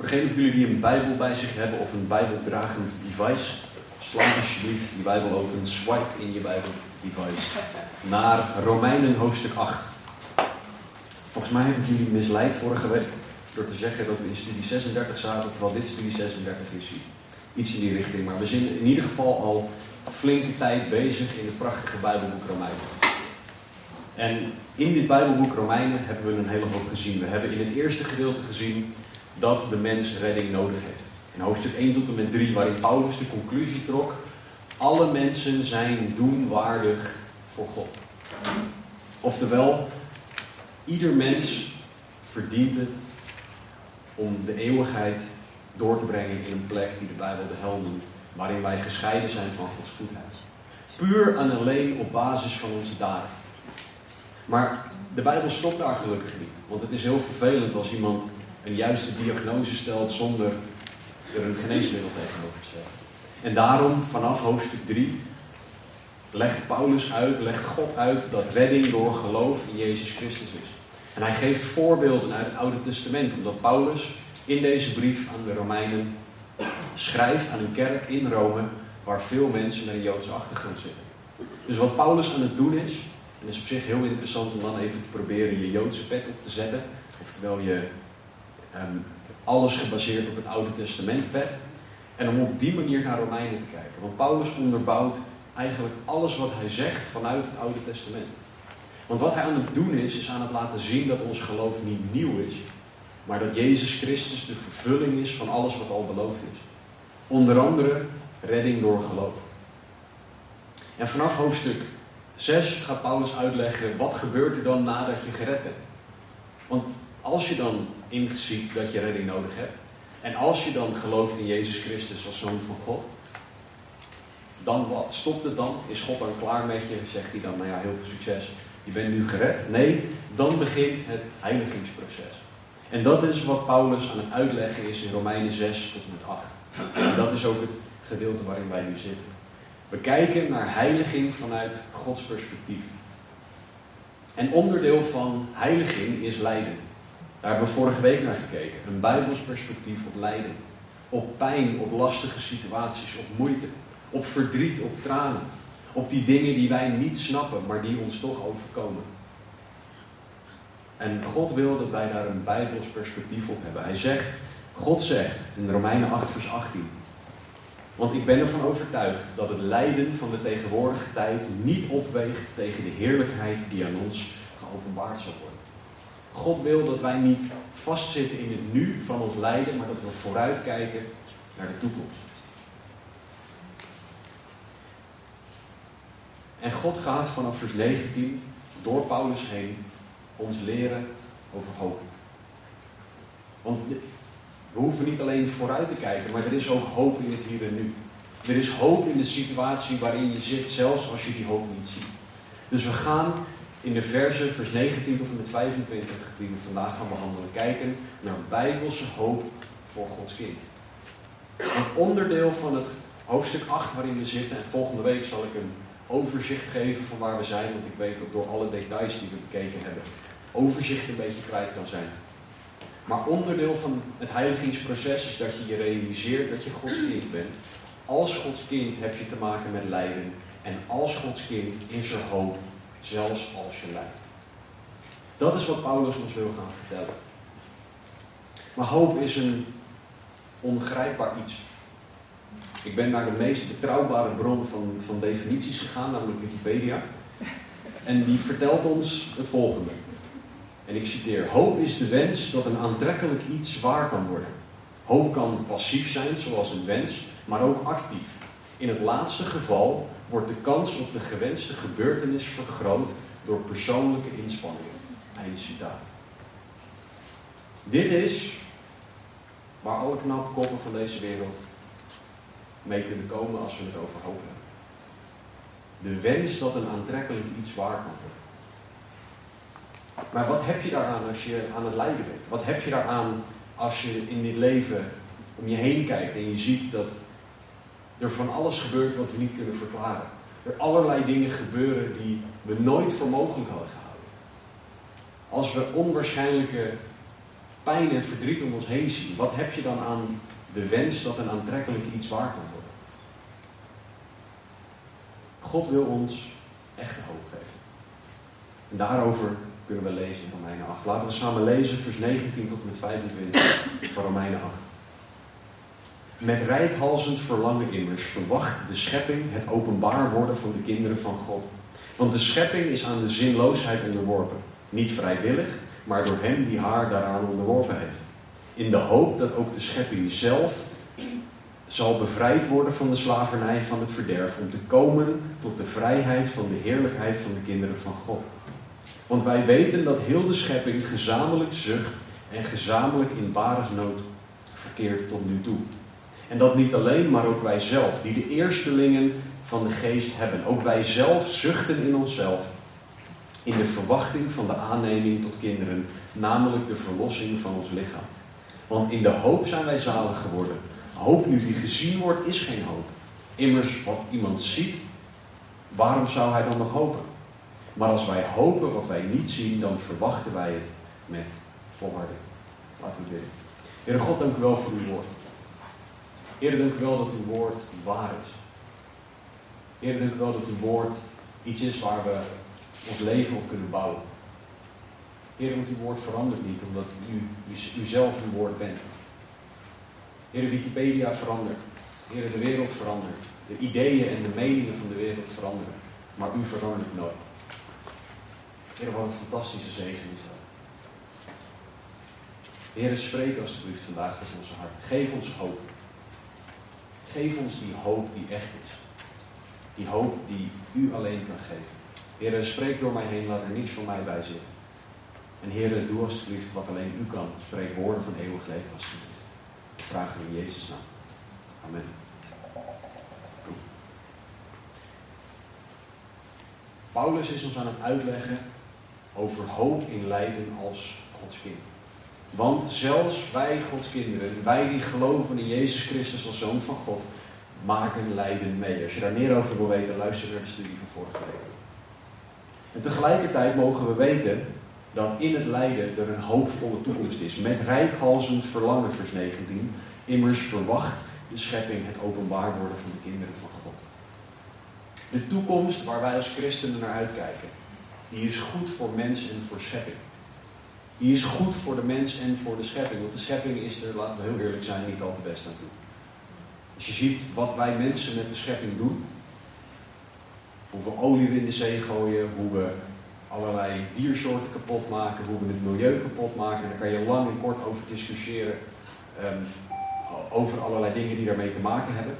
Voor degenen van jullie die een Bijbel bij zich hebben of een Bijbeldragend device, sla alsjeblieft die Bijbel open, swipe in je Bijbel device naar Romeinen hoofdstuk 8. Volgens mij heb ik jullie misleid vorige week door te zeggen dat we in studie 36 zaten, terwijl dit studie 36 is. Iets in die richting. Maar we zijn in ieder geval al flinke tijd bezig in het prachtige Bijbelboek Romeinen. En in dit Bijbelboek Romeinen hebben we een hele hoop gezien. We hebben in het eerste gedeelte gezien dat de mens redding nodig heeft. In hoofdstuk 1 tot en met 3, waarin Paulus de conclusie trok: alle mensen zijn doenwaardig voor God. Oftewel, ieder mens verdient het om de eeuwigheid door te brengen in een plek die de Bijbel de hel noemt, waarin wij gescheiden zijn van Gods goedheid. Puur en alleen op basis van onze daden. Maar de Bijbel stopt daar gelukkig niet. Want het is heel vervelend als iemand een juiste diagnose stelt zonder er een geneesmiddel tegenover te stellen. En daarom, vanaf hoofdstuk 3, legt Paulus uit, legt God uit dat redding door geloof in Jezus Christus is. En hij geeft voorbeelden uit het Oude Testament, omdat Paulus in deze brief aan de Romeinen schrijft aan een kerk in Rome waar veel mensen met een Joodse achtergrond zitten. Dus wat Paulus aan het doen is, en is op zich heel interessant om dan even te proberen je Joodse pet op te zetten, oftewel je ehm, alles gebaseerd op het Oude Testament pet, en om op die manier naar Romeinen te kijken. Want Paulus onderbouwt eigenlijk alles wat hij zegt vanuit het Oude Testament. Want wat hij aan het doen is, is aan het laten zien dat ons geloof niet nieuw is, maar dat Jezus Christus de vervulling is van alles wat al beloofd is. Onder andere redding door geloof. En vanaf hoofdstuk 6 gaat Paulus uitleggen wat gebeurt er dan nadat je gered bent. Want als je dan inziet dat je redding nodig hebt, en als je dan gelooft in Jezus Christus als zoon van God, dan wat? Stopt het dan? Is God dan klaar met je? Zegt hij dan, nou ja, heel veel succes, je bent nu gered? Nee, dan begint het heiligingsproces. En dat is wat Paulus aan het uitleggen is in Romeinen 6 tot en met 8. En dat is ook het gedeelte waarin wij nu zitten. We kijken naar heiliging vanuit Gods perspectief. En onderdeel van heiliging is lijden. Daar hebben we vorige week naar gekeken. Een Bijbels perspectief op lijden. Op pijn, op lastige situaties, op moeite. Op verdriet, op tranen. Op die dingen die wij niet snappen, maar die ons toch overkomen. En God wil dat wij daar een Bijbels perspectief op hebben. Hij zegt, God zegt in Romeinen 8 vers 18. Want ik ben ervan overtuigd dat het lijden van de tegenwoordige tijd niet opweegt tegen de heerlijkheid die aan ons geopenbaard zal worden. God wil dat wij niet vastzitten in het nu van ons lijden, maar dat we vooruitkijken naar de toekomst. En God gaat vanaf vers 19 door Paulus heen ons leren over hoop. Want we hoeven niet alleen vooruit te kijken, maar er is ook hoop in het hier en nu. Er is hoop in de situatie waarin je zit, zelfs als je die hoop niet ziet. Dus we gaan in de verse, vers 19 tot en met 25, die we vandaag gaan behandelen, kijken naar bijbelse hoop voor Gods kind. Een onderdeel van het hoofdstuk 8 waarin we zitten, en volgende week zal ik een overzicht geven van waar we zijn, want ik weet dat door alle details die we bekeken hebben, overzicht een beetje kwijt kan zijn. Maar onderdeel van het heiligingsproces is dat je je realiseert dat je Gods kind bent. Als Gods kind heb je te maken met lijden. En als Gods kind is er hoop, zelfs als je lijdt. Dat is wat Paulus ons wil gaan vertellen. Maar hoop is een ongrijpbaar iets. Ik ben naar de meest betrouwbare bron van, van definities gegaan, namelijk Wikipedia. En die vertelt ons het volgende. En ik citeer: Hoop is de wens dat een aantrekkelijk iets waar kan worden. Hoop kan passief zijn, zoals een wens, maar ook actief. In het laatste geval wordt de kans op de gewenste gebeurtenis vergroot door persoonlijke inspanningen. Einde citaat. Dit is waar alle knappe koppen van deze wereld mee kunnen komen als we het over hoop hebben. De wens dat een aantrekkelijk iets waar kan worden. Maar wat heb je daaraan als je aan het lijden bent? Wat heb je daaraan als je in dit leven om je heen kijkt en je ziet dat er van alles gebeurt wat we niet kunnen verklaren? Er allerlei dingen gebeuren die we nooit voor mogelijk hadden gehouden. Als we onwaarschijnlijke pijn en verdriet om ons heen zien, wat heb je dan aan de wens dat een aantrekkelijk iets waar kan worden? God wil ons echte hoop geven. En daarover kunnen we lezen in Romeinen 8. Laten we samen lezen, vers 19 tot en met 25 van Romeinen 8. Met rijkhalzend verlangen immers verwacht de schepping het openbaar worden van de kinderen van God. Want de schepping is aan de zinloosheid onderworpen. Niet vrijwillig, maar door hem die haar daaraan onderworpen heeft. In de hoop dat ook de schepping zelf zal bevrijd worden van de slavernij van het verderf, om te komen tot de vrijheid van de heerlijkheid van de kinderen van God. Want wij weten dat heel de schepping gezamenlijk zucht en gezamenlijk in baresnood verkeert tot nu toe. En dat niet alleen, maar ook wij zelf, die de eerstelingen van de geest hebben. Ook wij zelf zuchten in onszelf in de verwachting van de aanneming tot kinderen, namelijk de verlossing van ons lichaam. Want in de hoop zijn wij zalig geworden. Hoop nu die gezien wordt, is geen hoop. Immers, wat iemand ziet, waarom zou hij dan nog hopen? Maar als wij hopen wat wij niet zien, dan verwachten wij het met volharding. Laten we bidden. Heere God, dank u wel voor uw woord. Heer, dank u wel dat uw woord waar is. Heer, dank u wel dat uw woord iets is waar we ons leven op kunnen bouwen. Heer, want uw woord verandert niet, omdat u, u, zelf uw woord bent. Heer, Wikipedia verandert. Heer, de wereld verandert. De ideeën en de meningen van de wereld veranderen. Maar u verandert nooit. Heer, wat een fantastische zegen is dat. Heer, spreek alsjeblieft vandaag tot onze hart. Geef ons hoop. Geef ons die hoop die echt is. Die hoop die u alleen kan geven. Heer, spreek door mij heen, laat er niets van mij bij zitten. En Heer, doe alsjeblieft wat alleen u kan. Spreek woorden van eeuwig leven alsjeblieft. Dat vragen we in Jezus' naam. Amen. Paulus is ons aan het uitleggen over hoop in lijden als Gods kind. Want zelfs wij, Gods kinderen, wij die geloven in Jezus Christus als Zoon van God, maken lijden mee. Als je daar meer over wil weten, luister naar de studie van vorige week. En tegelijkertijd mogen we weten dat in het lijden er een hoopvolle toekomst is. Met rijkhalzend verlangen, vers 19. Immers verwacht de schepping het openbaar worden van de kinderen van God. De toekomst waar wij als christenen naar uitkijken, die is goed voor mens en voor schepping. Die is goed voor de mens en voor de schepping. Want de schepping is er, laten we heel eerlijk zijn, niet al te best aan toe. Als je ziet wat wij mensen met de schepping doen, hoe we olie in de zee gooien, hoe we allerlei diersoorten kapot maken, hoe we het milieu kapot maken. En daar kan je lang en kort over discussiëren, um, over allerlei dingen die daarmee te maken hebben.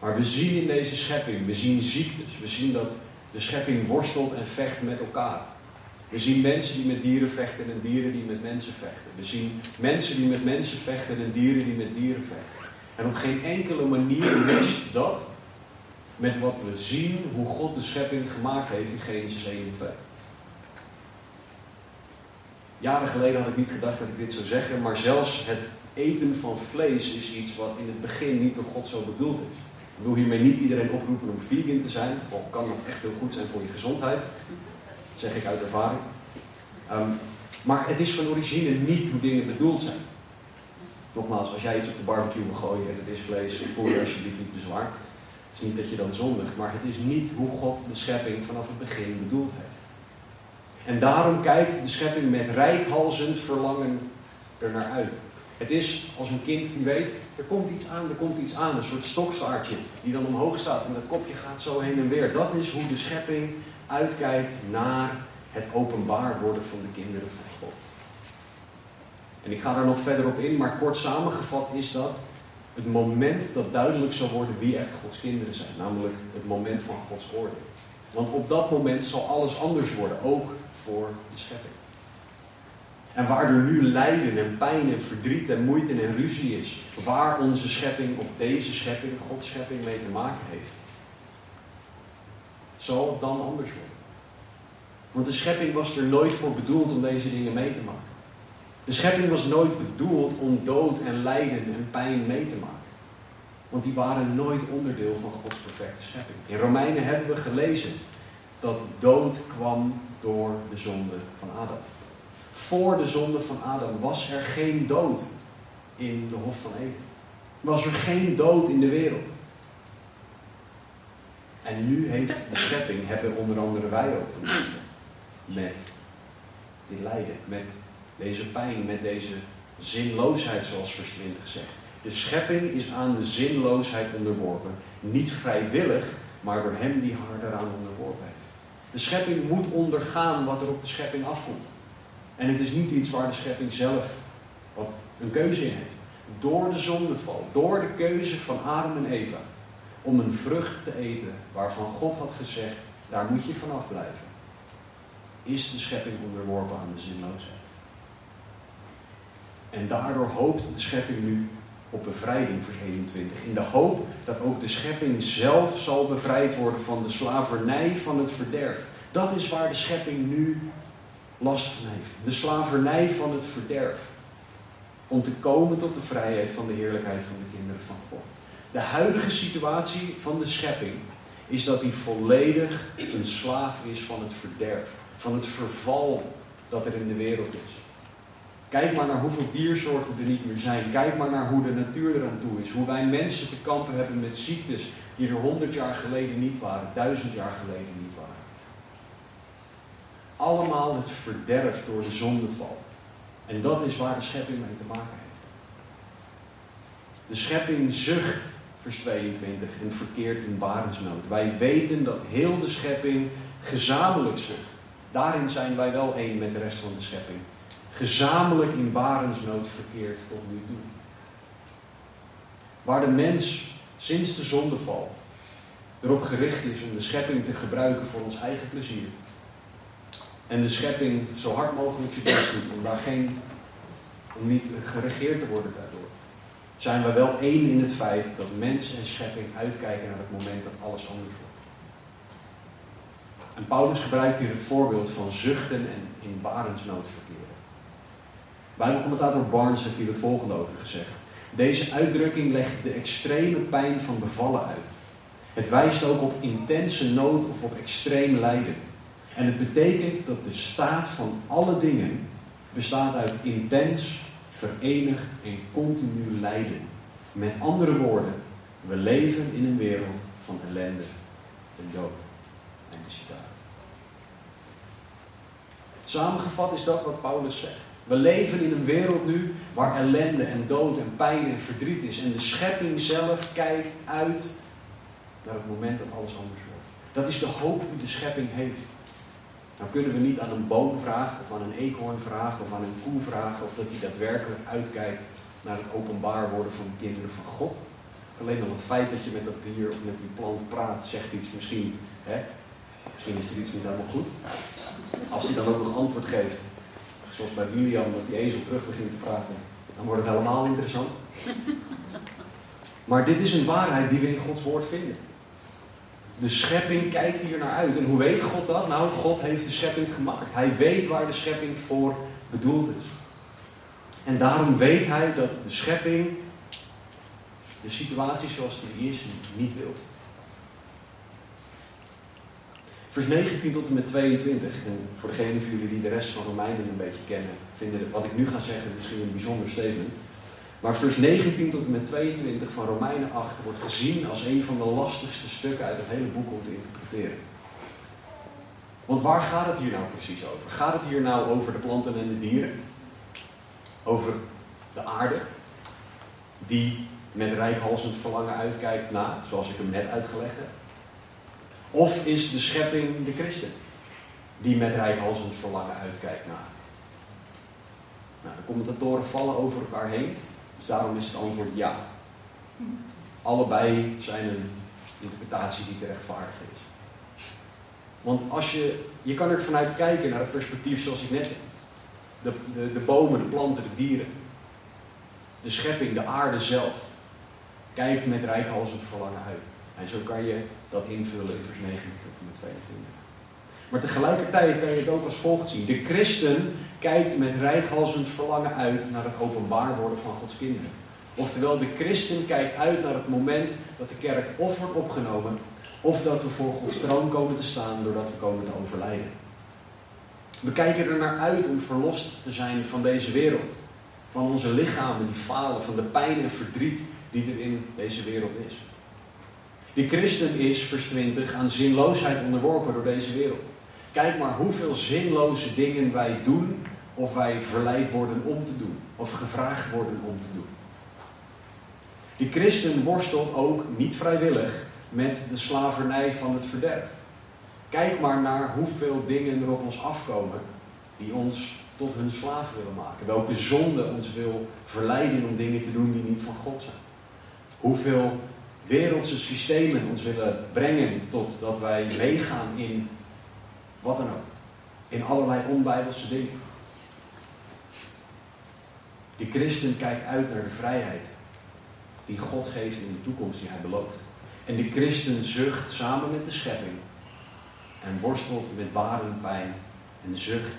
Maar we zien in deze schepping, we zien ziektes, we zien dat de schepping worstelt en vecht met elkaar. We zien mensen die met dieren vechten en dieren die met mensen vechten. We zien mensen die met mensen vechten en dieren die met dieren vechten. En op geen enkele manier matcht dat met wat we zien, hoe God de schepping gemaakt heeft in Genesis 1 en 2. Jaren geleden had ik niet gedacht dat ik dit zou zeggen, maar zelfs het eten van vlees is iets wat in het begin niet door God zo bedoeld is. Ik wil hiermee niet iedereen oproepen om vegan te zijn, al kan dat echt heel goed zijn voor je gezondheid. Zeg ik uit ervaring. Um, maar het is van origine niet hoe dingen bedoeld zijn. Nogmaals, als jij iets op de barbecue wil gooien en het is vlees, voel je alsjeblieft niet bezwaard. Het is niet dat je dan zondigt, maar het is niet hoe God de schepping vanaf het begin bedoeld heeft. En daarom kijkt de schepping met rijkhalzend verlangen er naar uit. Het is als een kind die weet, er komt iets aan, er komt iets aan. Een soort stokstaartje die dan omhoog staat en dat kopje gaat zo heen en weer. Dat is hoe de schepping uitkijkt naar het openbaar worden van de kinderen van God. En ik ga daar nog verder op in, maar kort samengevat is dat het moment dat duidelijk zal worden wie echt Gods kinderen zijn. Namelijk het moment van Gods oordeel. Want op dat moment zal alles anders worden, ook voor de schepping. En waar er nu lijden en pijn en verdriet en moeite en ruzie is, waar onze schepping of deze schepping, Gods schepping, mee te maken heeft, zal dan anders worden. Want de schepping was er nooit voor bedoeld om deze dingen mee te maken. De schepping was nooit bedoeld om dood en lijden en pijn mee te maken. Want die waren nooit onderdeel van Gods perfecte schepping. In Romeinen hebben we gelezen dat dood kwam door de zonde van Adam. Voor de zonde van Adam was er geen dood in de Hof van Eden. Was er geen dood in de wereld. En nu heeft de schepping, hebben onder andere wij ook te maken met dit lijden, met deze pijn, met deze zinloosheid, zoals vers 20 zegt. De schepping is aan de zinloosheid onderworpen. Niet vrijwillig, maar door hem die haar eraan onderworpen heeft. De schepping moet ondergaan wat er op de schepping afkomt. En het is niet iets waar de schepping zelf wat een keuze in heeft. Door de zondeval, door de keuze van Adam en Eva, om een vrucht te eten waarvan God had gezegd, daar moet je vanaf blijven, is de schepping onderworpen aan de zinloosheid. En daardoor hoopt de schepping nu op bevrijding, vers 21. In de hoop dat ook de schepping zelf zal bevrijd worden van de slavernij van het verderf. Dat is waar de schepping nu last van heeft. De slavernij van het verderf. Om te komen tot de vrijheid van de heerlijkheid van de kinderen van God. De huidige situatie van de schepping is dat hij volledig een slaaf is van het verderf. Van het verval dat er in de wereld is. Kijk maar naar hoeveel diersoorten er niet meer zijn. Kijk maar naar hoe de natuur eraan toe is. Hoe wij mensen te kampen hebben met ziektes die er honderd jaar geleden niet waren, duizend jaar geleden niet waren. Allemaal het verderf door de zondeval. En dat is waar de schepping mee te maken heeft. De schepping zucht, vers 22, en verkeert in barensnood. Wij weten dat heel de schepping gezamenlijk zucht. Daarin zijn wij wel één met de rest van de schepping gezamenlijk in barensnood verkeerd tot nu toe. Waar de mens sinds de zondeval erop gericht is om de schepping te gebruiken voor ons eigen plezier. En de schepping zo hard mogelijk zijn best doet om daar geen, om niet geregeerd te worden daardoor. Zijn we wel één in het feit dat mens en schepping uitkijken naar het moment dat alles anders wordt. En Paulus gebruikt hier het voorbeeld van zuchten en in barensnood verkeren. Bijbelcommentator Barnes heeft hier het volgende over gezegd. Deze uitdrukking legt de extreme pijn van bevallen uit. Het wijst ook op intense nood of op extreem lijden. En het betekent dat de staat van alle dingen bestaat uit intens, verenigd en continu lijden. Met andere woorden, we leven in een wereld van ellende en dood. En de citaat. Samengevat is dat wat Paulus zegt. We leven in een wereld nu waar ellende en dood en pijn en verdriet is. En de schepping zelf kijkt uit naar het moment dat alles anders wordt. Dat is de hoop die de schepping heeft. Nou kunnen we niet aan een boom vragen, of aan een eekhoorn vragen, of aan een koe vragen, of dat hij daadwerkelijk uitkijkt naar het openbaar worden van de kinderen van God. Alleen al het feit dat je met dat dier of met die plant praat, zegt iets misschien. Hè? Misschien is er iets niet helemaal goed. Als hij dan ook nog antwoord geeft, zoals bij William, dat die ezel terug begint te praten, dan wordt het helemaal interessant. Maar dit is een waarheid die we in Gods woord vinden. De schepping kijkt hier naar uit. En hoe weet God dat? Nou, God heeft de schepping gemaakt. Hij weet waar de schepping voor bedoeld is. En daarom weet hij dat de schepping de situatie zoals die is niet wil. Vers 19 tot en met 22. En voor degenen van jullie die de rest van Romeinen een beetje kennen, vinden wat ik nu ga zeggen misschien een bijzonder statement. Maar vers 19 tot en met 22 van Romeinen 8 wordt gezien als een van de lastigste stukken uit het hele boek om te interpreteren. Want waar gaat het hier nou precies over? Gaat het hier nou over de planten en de dieren? Over de aarde, die met rijkhalsend verlangen uitkijkt naar, zoals ik hem net uitgelegd heb? Of is de schepping de christen? Die met rijkhalsend verlangen uitkijkt naar. Nou, de commentatoren vallen over elkaar heen. Dus daarom is het antwoord ja. Allebei zijn een interpretatie die te rechtvaardigen is. Want als je, je kan er vanuit kijken naar het perspectief zoals ik net heb. De, de, de bomen, de planten, de dieren. De schepping, de aarde zelf. Kijkt met rijkhalsend verlangen uit. En zo kan je dat invullen in vers 19 tot en met 22. Maar tegelijkertijd kan je het ook als volgt zien. De christen kijkt met rijkhalsend verlangen uit naar het openbaar worden van Gods kinderen. Oftewel, de christen kijkt uit naar het moment dat de kerk of wordt opgenomen, of dat we voor Gods troon komen te staan doordat we komen te overlijden. We kijken er naar uit om verlost te zijn van deze wereld. Van onze lichamen die falen, van de pijn en verdriet die er in deze wereld is. De christen is, vers 20, aan zinloosheid onderworpen door deze wereld. Kijk maar hoeveel zinloze dingen wij doen of wij verleid worden om te doen. Of gevraagd worden om te doen. De christen worstelt ook niet vrijwillig met de slavernij van het verderf. Kijk maar naar hoeveel dingen er op ons afkomen die ons tot hun slaaf willen maken. Welke zonde ons wil verleiden om dingen te doen die niet van God zijn. Hoeveel wereldse systemen ons willen brengen tot dat wij meegaan in wat dan ook. In allerlei onbijbelse dingen. De christen kijkt uit naar de vrijheid die God geeft in de toekomst die hij belooft. En de christen zucht samen met de schepping en worstelt met pijn en zucht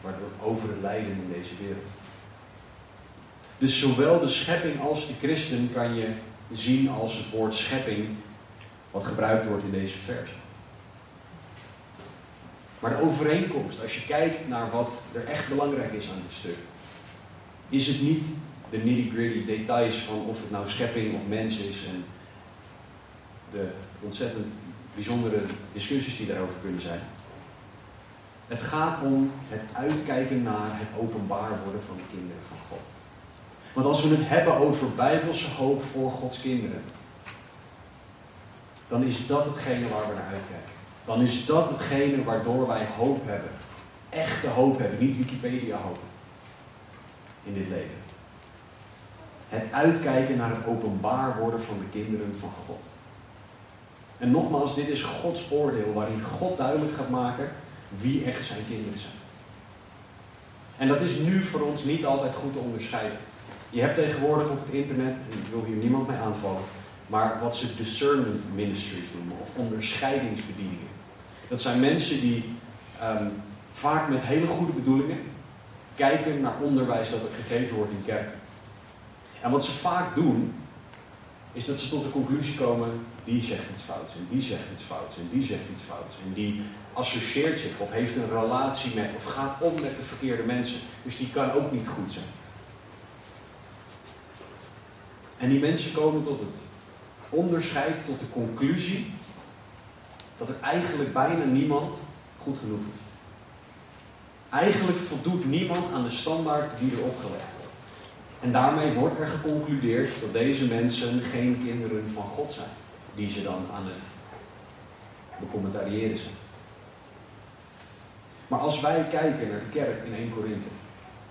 waardoor over het lijden in deze wereld. Dus zowel de schepping als de christen kan je zien als het woord schepping wat gebruikt wordt in deze vers. Maar de overeenkomst, als je kijkt naar wat er echt belangrijk is aan dit stuk, is het niet de nitty-gritty details van of het nou schepping of mens is en de ontzettend bijzondere discussies die daarover kunnen zijn. Het gaat om het uitkijken naar het openbaar worden van de kinderen van God. Want als we het hebben over bijbelse hoop voor Gods kinderen, dan is dat hetgene waar we naar uitkijken. Dan is dat hetgene waardoor wij hoop hebben. Echte hoop hebben, niet Wikipedia hoop. In dit leven. Het uitkijken naar het openbaar worden van de kinderen van God. En nogmaals, dit is Gods oordeel waarin God duidelijk gaat maken wie echt zijn kinderen zijn. En dat is nu voor ons niet altijd goed te onderscheiden. Je hebt tegenwoordig op het internet, en ik wil hier niemand mee aanvallen, maar wat ze discernment ministries noemen, of onderscheidingsbedieningen. Dat zijn mensen die ehm, vaak met hele goede bedoelingen kijken naar onderwijs dat er gegeven wordt in kerken. En wat ze vaak doen, is dat ze tot de conclusie komen, die zegt iets fouts, en die zegt iets fouts, en die zegt iets fouts. En die associeert zich, of heeft een relatie met, of gaat om met de verkeerde mensen. Dus die kan ook niet goed zijn. En die mensen komen tot het onderscheid, tot de conclusie, dat er eigenlijk bijna niemand goed genoeg is. Eigenlijk voldoet niemand aan de standaard die er opgelegd wordt. En daarmee wordt er geconcludeerd dat deze mensen geen kinderen van God zijn, die ze dan aan het becommentariëren zijn. Maar als wij kijken naar de kerk in 1 Korinthe,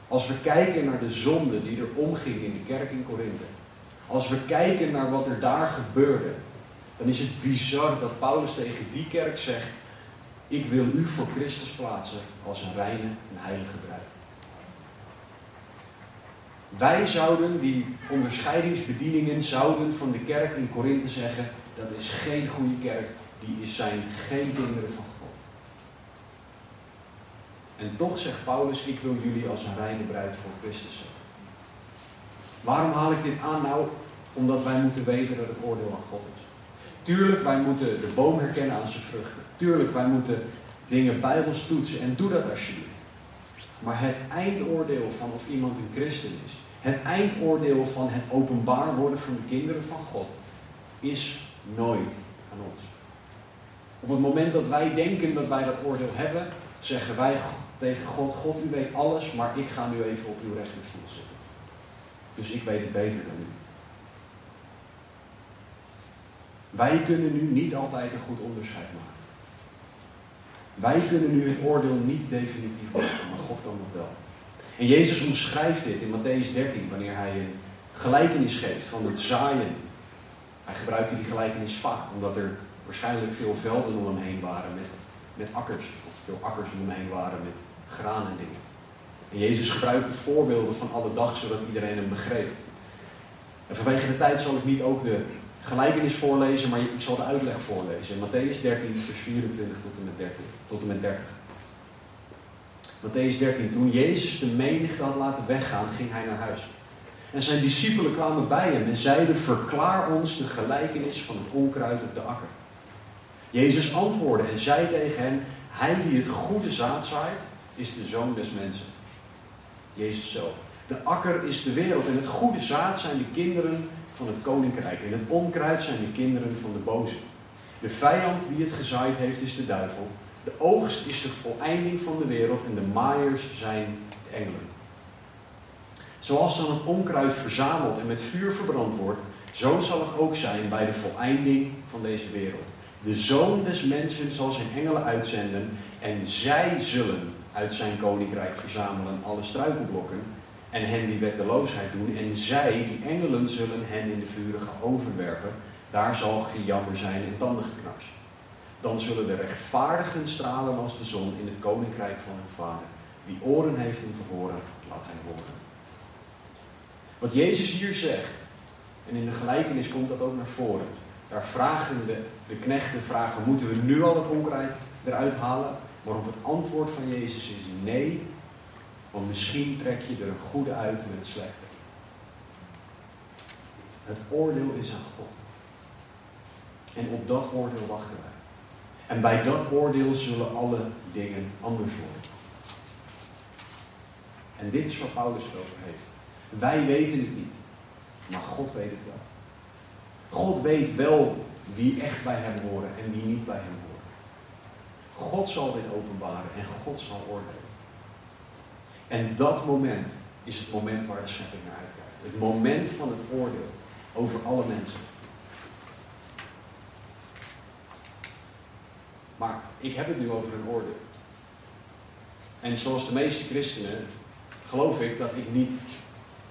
als we kijken naar de zonde die er omging in de kerk in Korinthe, als we kijken naar wat er daar gebeurde, dan is het bizar dat Paulus tegen die kerk zegt: Ik wil u voor Christus plaatsen als een reine en heilige bruid. Wij zouden die onderscheidingsbedieningen zouden van de kerk in Korinthe zeggen, dat is geen goede kerk, die zijn geen kinderen van God. En toch zegt Paulus, ik wil jullie als een reine bruid voor Christus zetten. Waarom haal ik dit aan nou? Omdat wij moeten weten dat het oordeel van God is. Tuurlijk, wij moeten de boom herkennen aan zijn vruchten. Tuurlijk, wij moeten dingen bijbels toetsen en doe dat alsjeblieft. Maar het eindoordeel van of iemand een christen is, het eindoordeel van het openbaar worden van de kinderen van God, is nooit aan ons. Op het moment dat wij denken dat wij dat oordeel hebben, zeggen wij tegen God: God, u weet alles, maar ik ga nu even op uw rechterstoel zitten. Dus ik weet het beter dan u. Wij kunnen nu niet altijd een goed onderscheid maken. Wij kunnen nu het oordeel niet definitief maken, maar God kan dat wel. En Jezus omschrijft dit in Matthäus 13, wanneer hij een gelijkenis geeft van het zaaien. Hij gebruikte die gelijkenis vaak, omdat er waarschijnlijk veel velden om hem heen waren met, met akkers. Of veel akkers om hem heen waren met graan en dingen. En Jezus gebruikte voorbeelden van alle dag, zodat iedereen hem begreep. En vanwege de tijd zal ik niet ook de gelijkenis voorlezen, maar ik zal de uitleg voorlezen. Matthäus 13, vers 24 tot en met 30. Tot en met 30. Matthäus 13. Toen Jezus de menigte had laten weggaan, ging hij naar huis. En zijn discipelen kwamen bij hem en zeiden: Verklaar ons de gelijkenis van het onkruid op de akker. Jezus antwoordde en zei tegen hen: Hij die het goede zaad zaait, is de zoon des mensen. Jezus zelf. De akker is de wereld en het goede zaad zijn de kinderen van het koninkrijk. En het onkruid zijn de kinderen van de boze. De vijand die het gezaaid heeft is de duivel. De oogst is de voleinding van de wereld en de maaiers zijn de engelen. Zoals dan het onkruid verzameld en met vuur verbrand wordt, zo zal het ook zijn bij de voleinding van deze wereld. De zoon des mensen zal zijn engelen uitzenden en zij zullen uit zijn koninkrijk verzamelen alle struikelblokken en hen die wetteloosheid doen. En zij, die engelen, zullen hen in de vurige oven werpen. Daar zal gejammer zijn en tandengeknars. Dan zullen de rechtvaardigen stralen als de zon in het koninkrijk van hun vader. Wie oren heeft om te horen, laat hij horen. Wat Jezus hier zegt, en in de gelijkenis komt dat ook naar voren. Daar vragen de, de knechten vragen, moeten we nu al het onkruid eruit halen? Waarop het antwoord van Jezus is nee, want misschien trek je er een goede uit met het slechte. Het oordeel is aan God. En op dat oordeel wachten wij. En bij dat oordeel zullen alle dingen anders worden. En dit is waar Paulus het over heeft. Wij weten het niet, maar God weet het wel. God weet wel wie echt bij hem horen en wie niet bij hem horen. God zal dit openbaren en God zal oordelen. En dat moment is het moment waar de schepping naar uitkijkt. Het moment van het oordeel over alle mensen. Maar ik heb het nu over een oordeel. En zoals de meeste christenen geloof ik dat ik niet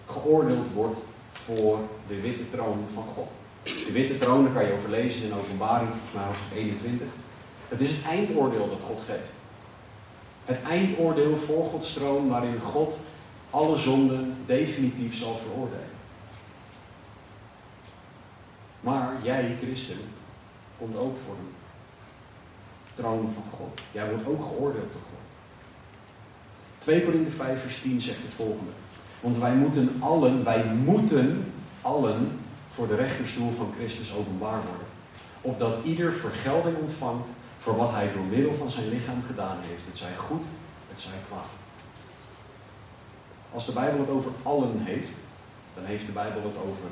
geoordeeld word voor de witte troon van God. De witte troon, daar kan je over lezen in openbaring, hoofdstuk 21. Het is het eindoordeel dat God geeft. Het eindoordeel voor Gods troon waarin God alle zonden definitief zal veroordelen. Maar jij, christen, komt ook voor de troon van God. Jij wordt ook geoordeeld door God. 2 Korinthe 5 vers 10 zegt het volgende. Want wij moeten allen, wij moeten allen voor de rechterstoel van Christus openbaar worden. Opdat ieder vergelding ontvangt voor wat hij door middel van zijn lichaam gedaan heeft. Het zij goed, het zij kwaad. Als de Bijbel het over allen heeft, dan heeft de Bijbel het over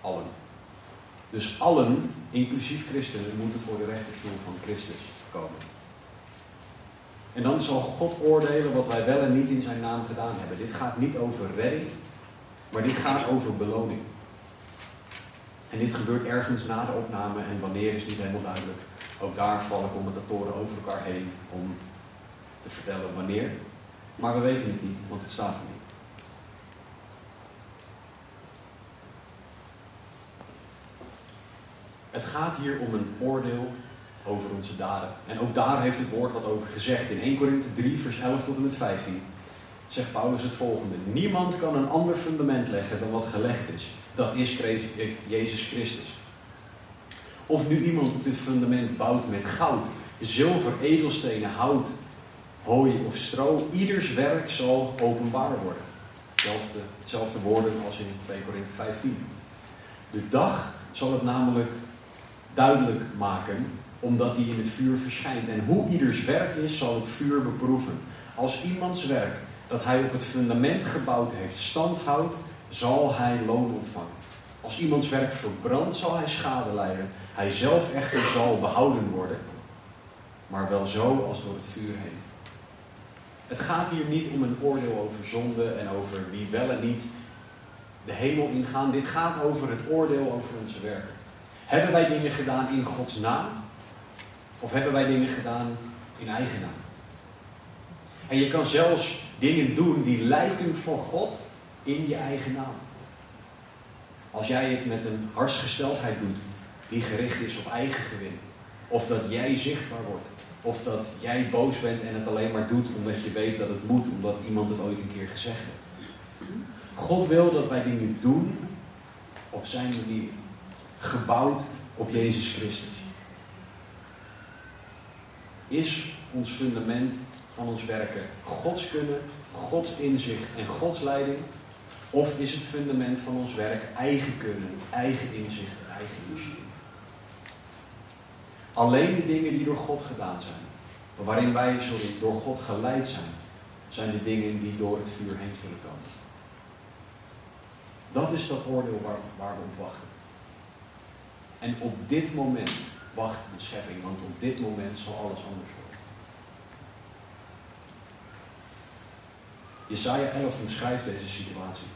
allen. Dus allen, inclusief christenen, moeten voor de rechterstoel van Christus komen. En dan zal God oordelen wat wij wel en niet in zijn naam gedaan hebben. Dit gaat niet over redding, maar dit gaat over beloning. En dit gebeurt ergens na de opname en wanneer is niet helemaal duidelijk. Ook daar vallen commentatoren over elkaar heen om te vertellen wanneer. Maar we weten het niet, want het staat er niet. Het gaat hier om een oordeel over onze daden. En ook daar heeft het woord wat over gezegd. In 1 Korinthe 3, vers 11 tot en met 15 zegt Paulus het volgende. Niemand kan een ander fundament leggen dan wat gelegd is. Dat is Jezus Christus. Of nu iemand op dit fundament bouwt met goud, zilver, edelstenen, hout, hooi of stro, ieders werk zal openbaar worden. Hetzelfde, woorden als in 2 Korinthe 15. De dag zal het namelijk duidelijk maken, omdat die in het vuur verschijnt. En hoe ieders werk is, zal het vuur beproeven. Als iemands werk dat hij op het fundament gebouwd heeft stand houdt, zal hij loon ontvangen. Als iemands werk verbrandt, zal hij schade lijden. Hij zelf echter zal behouden worden, maar wel zo als door het vuur heen. Het gaat hier niet om een oordeel over zonde en over wie wel en niet de hemel ingaan. Dit gaat over het oordeel over onze werken. Hebben wij dingen gedaan in Gods naam? Of hebben wij dingen gedaan in eigen naam? En je kan zelfs dingen doen die lijken voor God in je eigen naam. Als jij het met een hartsgesteldheid doet die gericht is op eigen gewin, of dat jij zichtbaar wordt, Of dat jij boos bent en het alleen maar doet omdat je weet dat het moet, omdat iemand het ooit een keer gezegd heeft. God wil dat wij dingen doen op zijn manier. Gebouwd op Jezus Christus. Is ons fundament van ons werken Gods kunnen, Gods inzicht en Gods leiding? Of is het fundament van ons werk eigen kunnen, eigen inzicht, eigen initiatief? Alleen de dingen die door God gedaan zijn, waarin wij door God geleid zijn, zijn de dingen die door het vuur heen zullen komen. Dat is dat oordeel waar, waar we op wachten. En op dit moment wacht de schepping, want op dit moment zal alles anders worden. Jesaja 11 omschrijft deze situatie.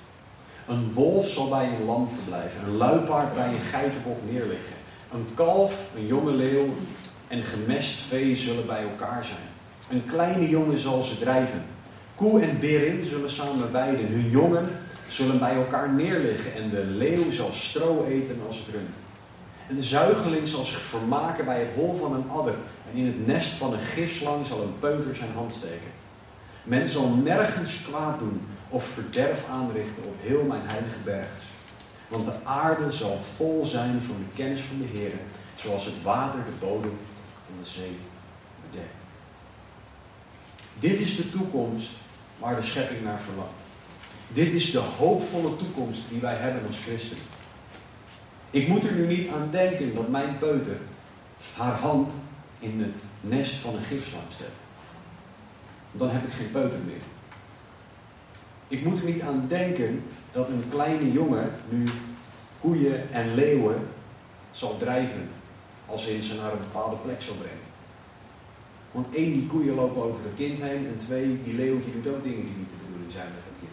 Een wolf zal bij een lam verblijven, een luipaard bij een geitenbok neerliggen. Een kalf, een jonge leeuw en gemest vee zullen bij elkaar zijn. Een kleine jongen zal ze drijven. Koe en berin zullen samen weiden. Hun jongen zullen bij elkaar neerliggen en de leeuw zal stro eten als het rund. En de zuigeling zal zich vermaken bij het hol van een adder. En in het nest van een gifslang zal een peuter zijn hand steken. Men zal nergens kwaad doen of verderf aanrichten op heel mijn heilige bergers. Want de aarde zal vol zijn van de kennis van de Heer, zoals het water de bodem van de zee bedekt. Dit is de toekomst waar de schepping naar verlangt. Dit is de hoopvolle toekomst die wij hebben als christenen. Ik moet er nu niet aan denken dat mijn peuter haar hand in het nest van een gifslang zet. Dan heb ik geen peuter meer. Ik moet er niet aan denken dat een kleine jongen nu koeien en leeuwen zal drijven als hij ze naar een bepaalde plek zal brengen. Want één, die koeien lopen over het kind heen en twee, die leeuw doet ook dingen die niet de bedoeling zijn met dat kind.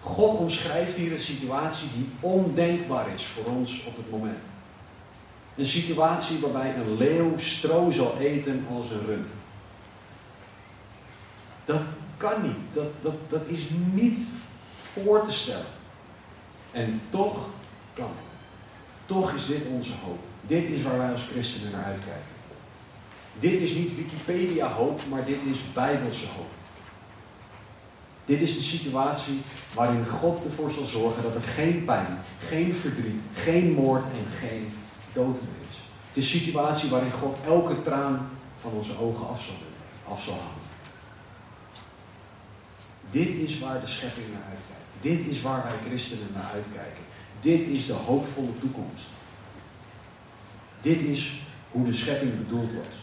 God omschrijft hier een situatie die ondenkbaar is voor ons op het moment. Een situatie waarbij een leeuw stro zal eten als een rund. Dat kan niet. Dat, dat, dat is niet voor te stellen. En toch kan het. Toch is dit onze hoop. Dit is waar wij als christenen naar uitkijken. Dit is niet Wikipedia hoop, maar dit is Bijbelse hoop. Dit is de situatie waarin God ervoor zal zorgen dat er geen pijn, geen verdriet, geen moord en geen dood meer is. De situatie waarin God elke traan van onze ogen af zal, af zal. Dit is waar de schepping naar uitkijkt. Dit is waar wij christenen naar uitkijken. Dit is de hoopvolle toekomst. Dit is hoe de schepping bedoeld was.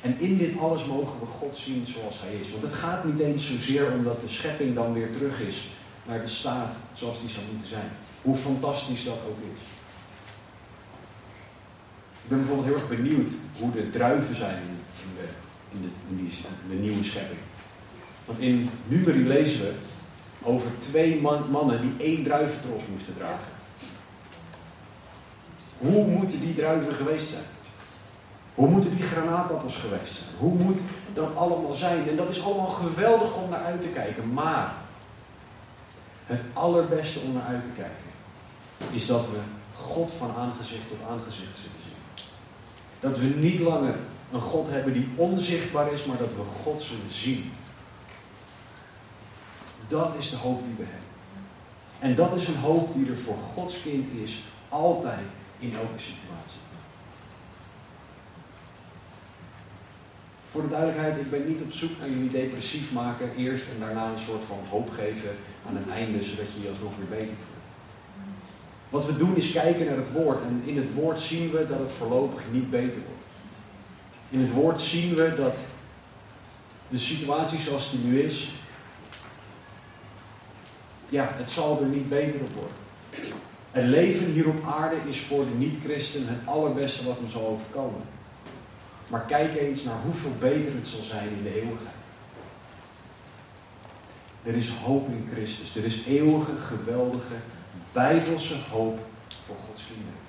En in dit alles mogen we God zien zoals Hij is. Want het gaat niet eens zozeer omdat de schepping dan weer terug is naar de staat zoals die zou moeten zijn. Hoe fantastisch dat ook is. Ik ben bijvoorbeeld heel erg benieuwd hoe de druiven zijn in in de, die, de nieuwe schepping. Want in Numeri lezen we over twee mannen die één druiventros moesten dragen. Hoe moeten die druiven geweest zijn? Hoe moeten die granaatappels geweest zijn? Hoe moet dat allemaal zijn? En dat is allemaal geweldig om naar uit te kijken. Maar het allerbeste om naar uit te kijken is dat we God van aangezicht tot aangezicht zullen zien. Dat we niet langer een God hebben die onzichtbaar is, maar dat we God zullen zien. Dat is de hoop die we hebben. En dat is een hoop die er voor Gods kind is, altijd in elke situatie. Voor de duidelijkheid, ik ben niet op zoek naar jullie depressief maken eerst en daarna een soort van hoop geven aan het einde, zodat je je alsnog weer beter voelt. Wat we doen is kijken naar het woord en in het woord zien we dat het voorlopig niet beter wordt. In het woord zien we dat de situatie zoals die nu is, ja, het zal er niet beter op worden. Het leven hier op aarde is voor de niet-christen het allerbeste wat hem zal overkomen. Maar kijk eens naar hoeveel beter het zal zijn in de eeuwigheid. Er is hoop in Christus. Er is eeuwige, geweldige, bijbelse hoop voor Gods kinderen.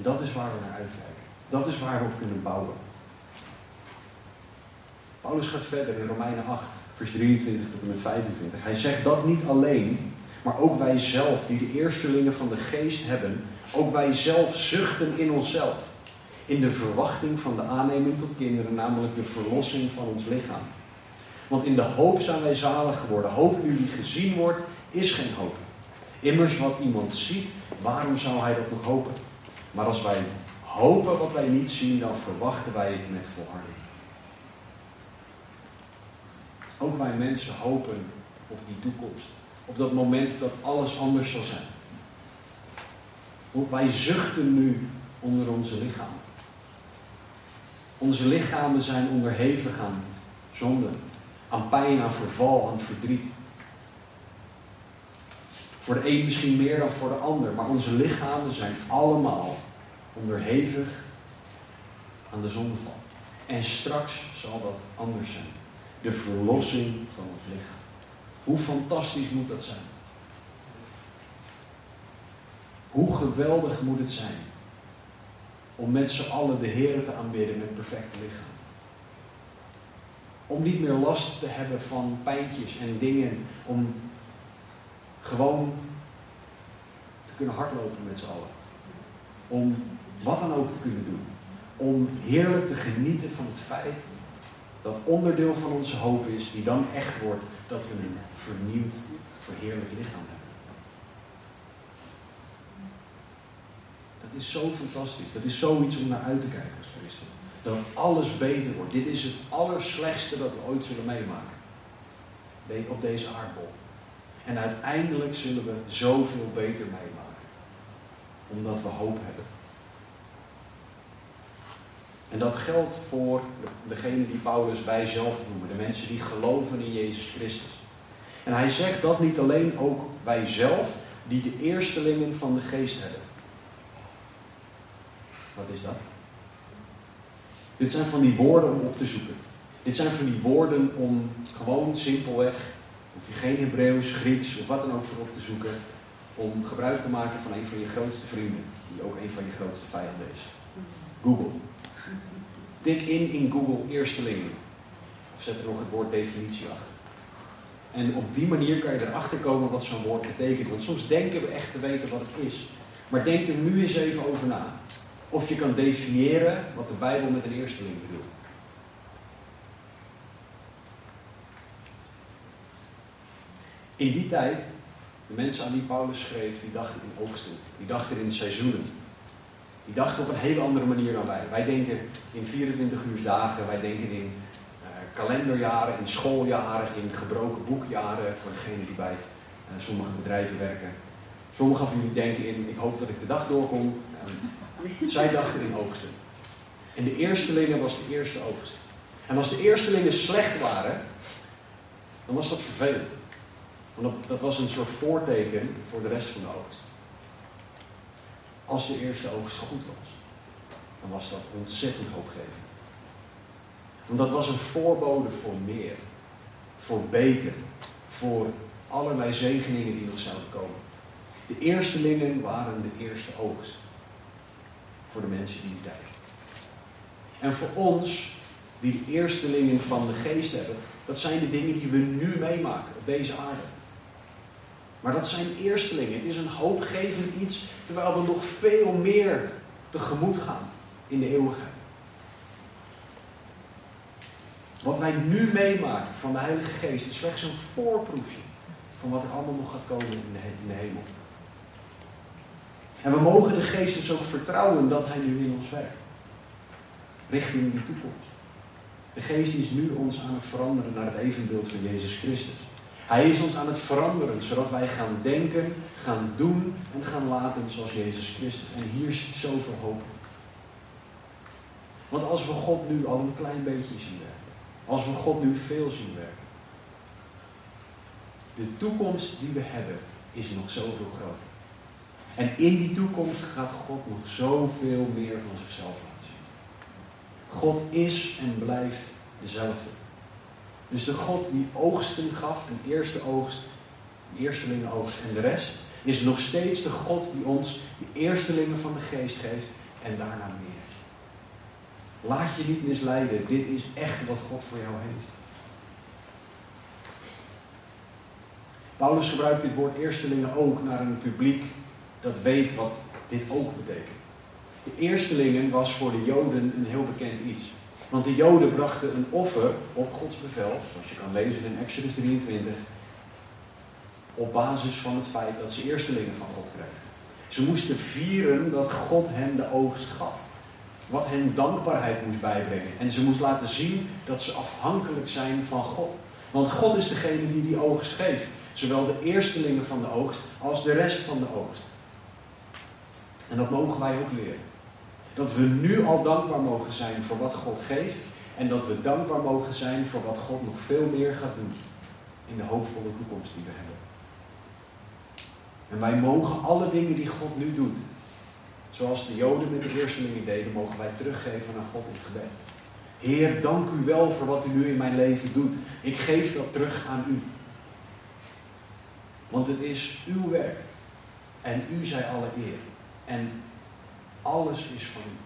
En dat is waar we naar uitkijken. Dat is waar we op kunnen bouwen. Paulus gaat verder in Romeinen 8, vers 23 tot en met 25. Hij zegt dat niet alleen, Maar ook wij zelf, die de eerstelingen van de geest hebben, ook wij zelf zuchten in onszelf. In de verwachting van de aanneming tot kinderen, namelijk de verlossing van ons lichaam. Want in de hoop zijn wij zalig geworden. Hoop nu die gezien wordt, is geen hoop. Immers wat iemand ziet, waarom zou hij dat nog hopen? Maar als wij hopen wat wij niet zien, dan verwachten wij het met volharding. Ook wij mensen hopen op die toekomst. Op dat moment dat alles anders zal zijn. Wij zuchten nu onder onze lichamen. Onze lichamen zijn onderhevig aan zonde, aan pijn, aan verval, aan verdriet. Voor de een misschien meer dan voor de ander, maar onze lichamen zijn allemaal onderhevig aan de zondeval. En straks zal dat anders zijn. De verlossing van ons lichaam. Hoe fantastisch moet dat zijn? Hoe geweldig moet het zijn om met z'n allen de Heer te aanbidden met perfecte lichaam? Om niet meer last te hebben van pijntjes en dingen. Om gewoon te kunnen hardlopen met z'n allen. Om wat dan ook te kunnen doen. Om heerlijk te genieten van het feit dat onderdeel van onze hoop is, die dan echt wordt, dat we een vernieuwd, verheerlijk lichaam hebben. Dat is zo fantastisch. Dat is zoiets om naar uit te kijken als christen. Dat alles beter wordt. Dit is het allerslechtste dat we ooit zullen meemaken. Op deze aardbol. En uiteindelijk zullen we zoveel beter meemaken. Omdat we hoop hebben. En dat geldt voor degene die Paulus wij zelf noemen. De mensen die geloven in Jezus Christus. En hij zegt dat niet alleen ook wij zelf, die de eerstelingen van de geest hebben. Wat is dat? Dit zijn van die woorden om op te zoeken. Dit zijn van die woorden om gewoon simpelweg, of je geen Hebreeuws, Grieks of wat dan ook voor op te zoeken, om gebruik te maken van een van je grootste vrienden, die ook een van je grootste vijanden is. Google. Tik in in Google eerstelingen. Of zet er nog het woord definitie achter. En op die manier kan je erachter komen wat zo'n woord betekent. Want soms denken we echt te weten wat het is. Maar denk er nu eens even over na. Of je kan definiëren wat de Bijbel met een eersteling bedoelt. In die tijd, de mensen aan wie Paulus schreef, die dachten in oogsten. Die dachten in seizoenen. Die dachten op een hele andere manier dan wij. Wij denken in 24 uur dagen, wij denken in uh, kalenderjaren, in schooljaren, in gebroken boekjaren, voor degenen die bij uh, sommige bedrijven werken. Sommigen van jullie denken in, ik hoop dat ik de dag doorkom. Uh, zij dachten in oogsten. En de eerstelingen was de eerste oogst. En als de eerstelingen slecht waren, dan was dat vervelend. Want dat, was een soort voorteken voor de rest van de oogst. Als de eerste oogst goed was, dan was dat ontzettend hoopgevend. Want dat was een voorbode voor meer, voor beter, voor allerlei zegeningen die nog zouden komen. De eerstelingen waren de eerste oogst voor de mensen die die tijd. En voor ons, die de eerstelingen van de geest hebben, dat zijn de dingen die we nu meemaken op deze aarde. Maar dat zijn eerstelingen. Het is een hoopgevend iets, terwijl we nog veel meer tegemoet gaan in de eeuwigheid. Wat wij nu meemaken van de Heilige Geest is slechts een voorproefje van wat er allemaal nog gaat komen in de, de hemel. En we mogen de Geest dus ook vertrouwen dat Hij nu in ons werkt. Richting die toekomst. De Geest is nu ons aan het veranderen naar het evenbeeld van Jezus Christus. Hij is ons aan het veranderen, zodat wij gaan denken, gaan doen en gaan laten zoals Jezus Christus. En hier zit zoveel hoop Want als we God nu al een klein beetje zien werken, als we God nu veel zien werken, de toekomst die we hebben is nog zoveel groter. En in die toekomst gaat God nog zoveel meer van zichzelf laten zien. God is en blijft dezelfde. Dus de God die oogsten gaf, een eerste oogst, een eerstelingen oogst en de rest, is nog steeds de God die ons de eerstelingen van de geest geeft en daarna meer. Laat je niet misleiden, dit is echt wat God voor jou heeft. Paulus gebruikt dit woord eerstelingen ook naar een publiek dat weet wat dit ook betekent. De eerstelingen was voor de Joden een heel bekend iets. Want de Joden brachten een offer op Gods bevel, zoals je kan lezen in Exodus 23, op basis van het feit dat ze eerstelingen van God kregen. Ze moesten vieren dat God hen de oogst gaf. Wat hen dankbaarheid moest bijbrengen. En ze moest laten zien dat ze afhankelijk zijn van God. Want God is degene die die oogst geeft. Zowel de eerstelingen van de oogst als de rest van de oogst. En dat mogen wij ook leren. Dat we nu al dankbaar mogen zijn voor wat God geeft. En dat we dankbaar mogen zijn voor wat God nog veel meer gaat doen. In de hoopvolle toekomst die we hebben. En wij mogen alle dingen die God nu doet. Zoals de Joden met de eerstelingen deden, mogen wij teruggeven aan God in gebed. Heer, dank u wel voor wat u nu in mijn leven doet. Ik geef dat terug aan u. Want het is uw werk. En u zij alle eer. En alles is van u.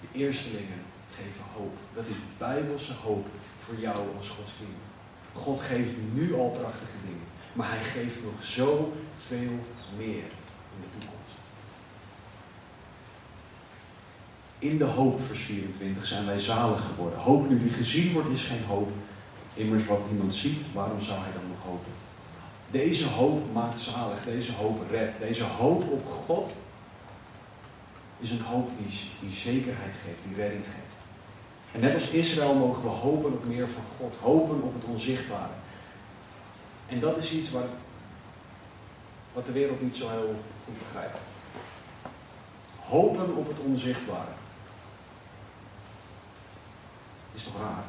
De eerstelingen geven hoop. Dat is bijbelse hoop voor jou als Gods kind. God geeft nu al prachtige dingen. Maar hij geeft nog zoveel meer in de toekomst. In de hoop, vers 24, zijn wij zalig geworden. Hoop nu die gezien wordt is geen hoop. Immers wat iemand ziet, waarom zou hij dan nog hopen? Deze hoop maakt zalig, deze hoop redt. Deze hoop op God is een hoop die, zekerheid geeft, die redding geeft. En net als Israël mogen we hopen op meer van God, hopen op het onzichtbare. En dat is iets wat, wat de wereld niet zo heel goed begrijpt. Hopen op het onzichtbare. Is toch raar?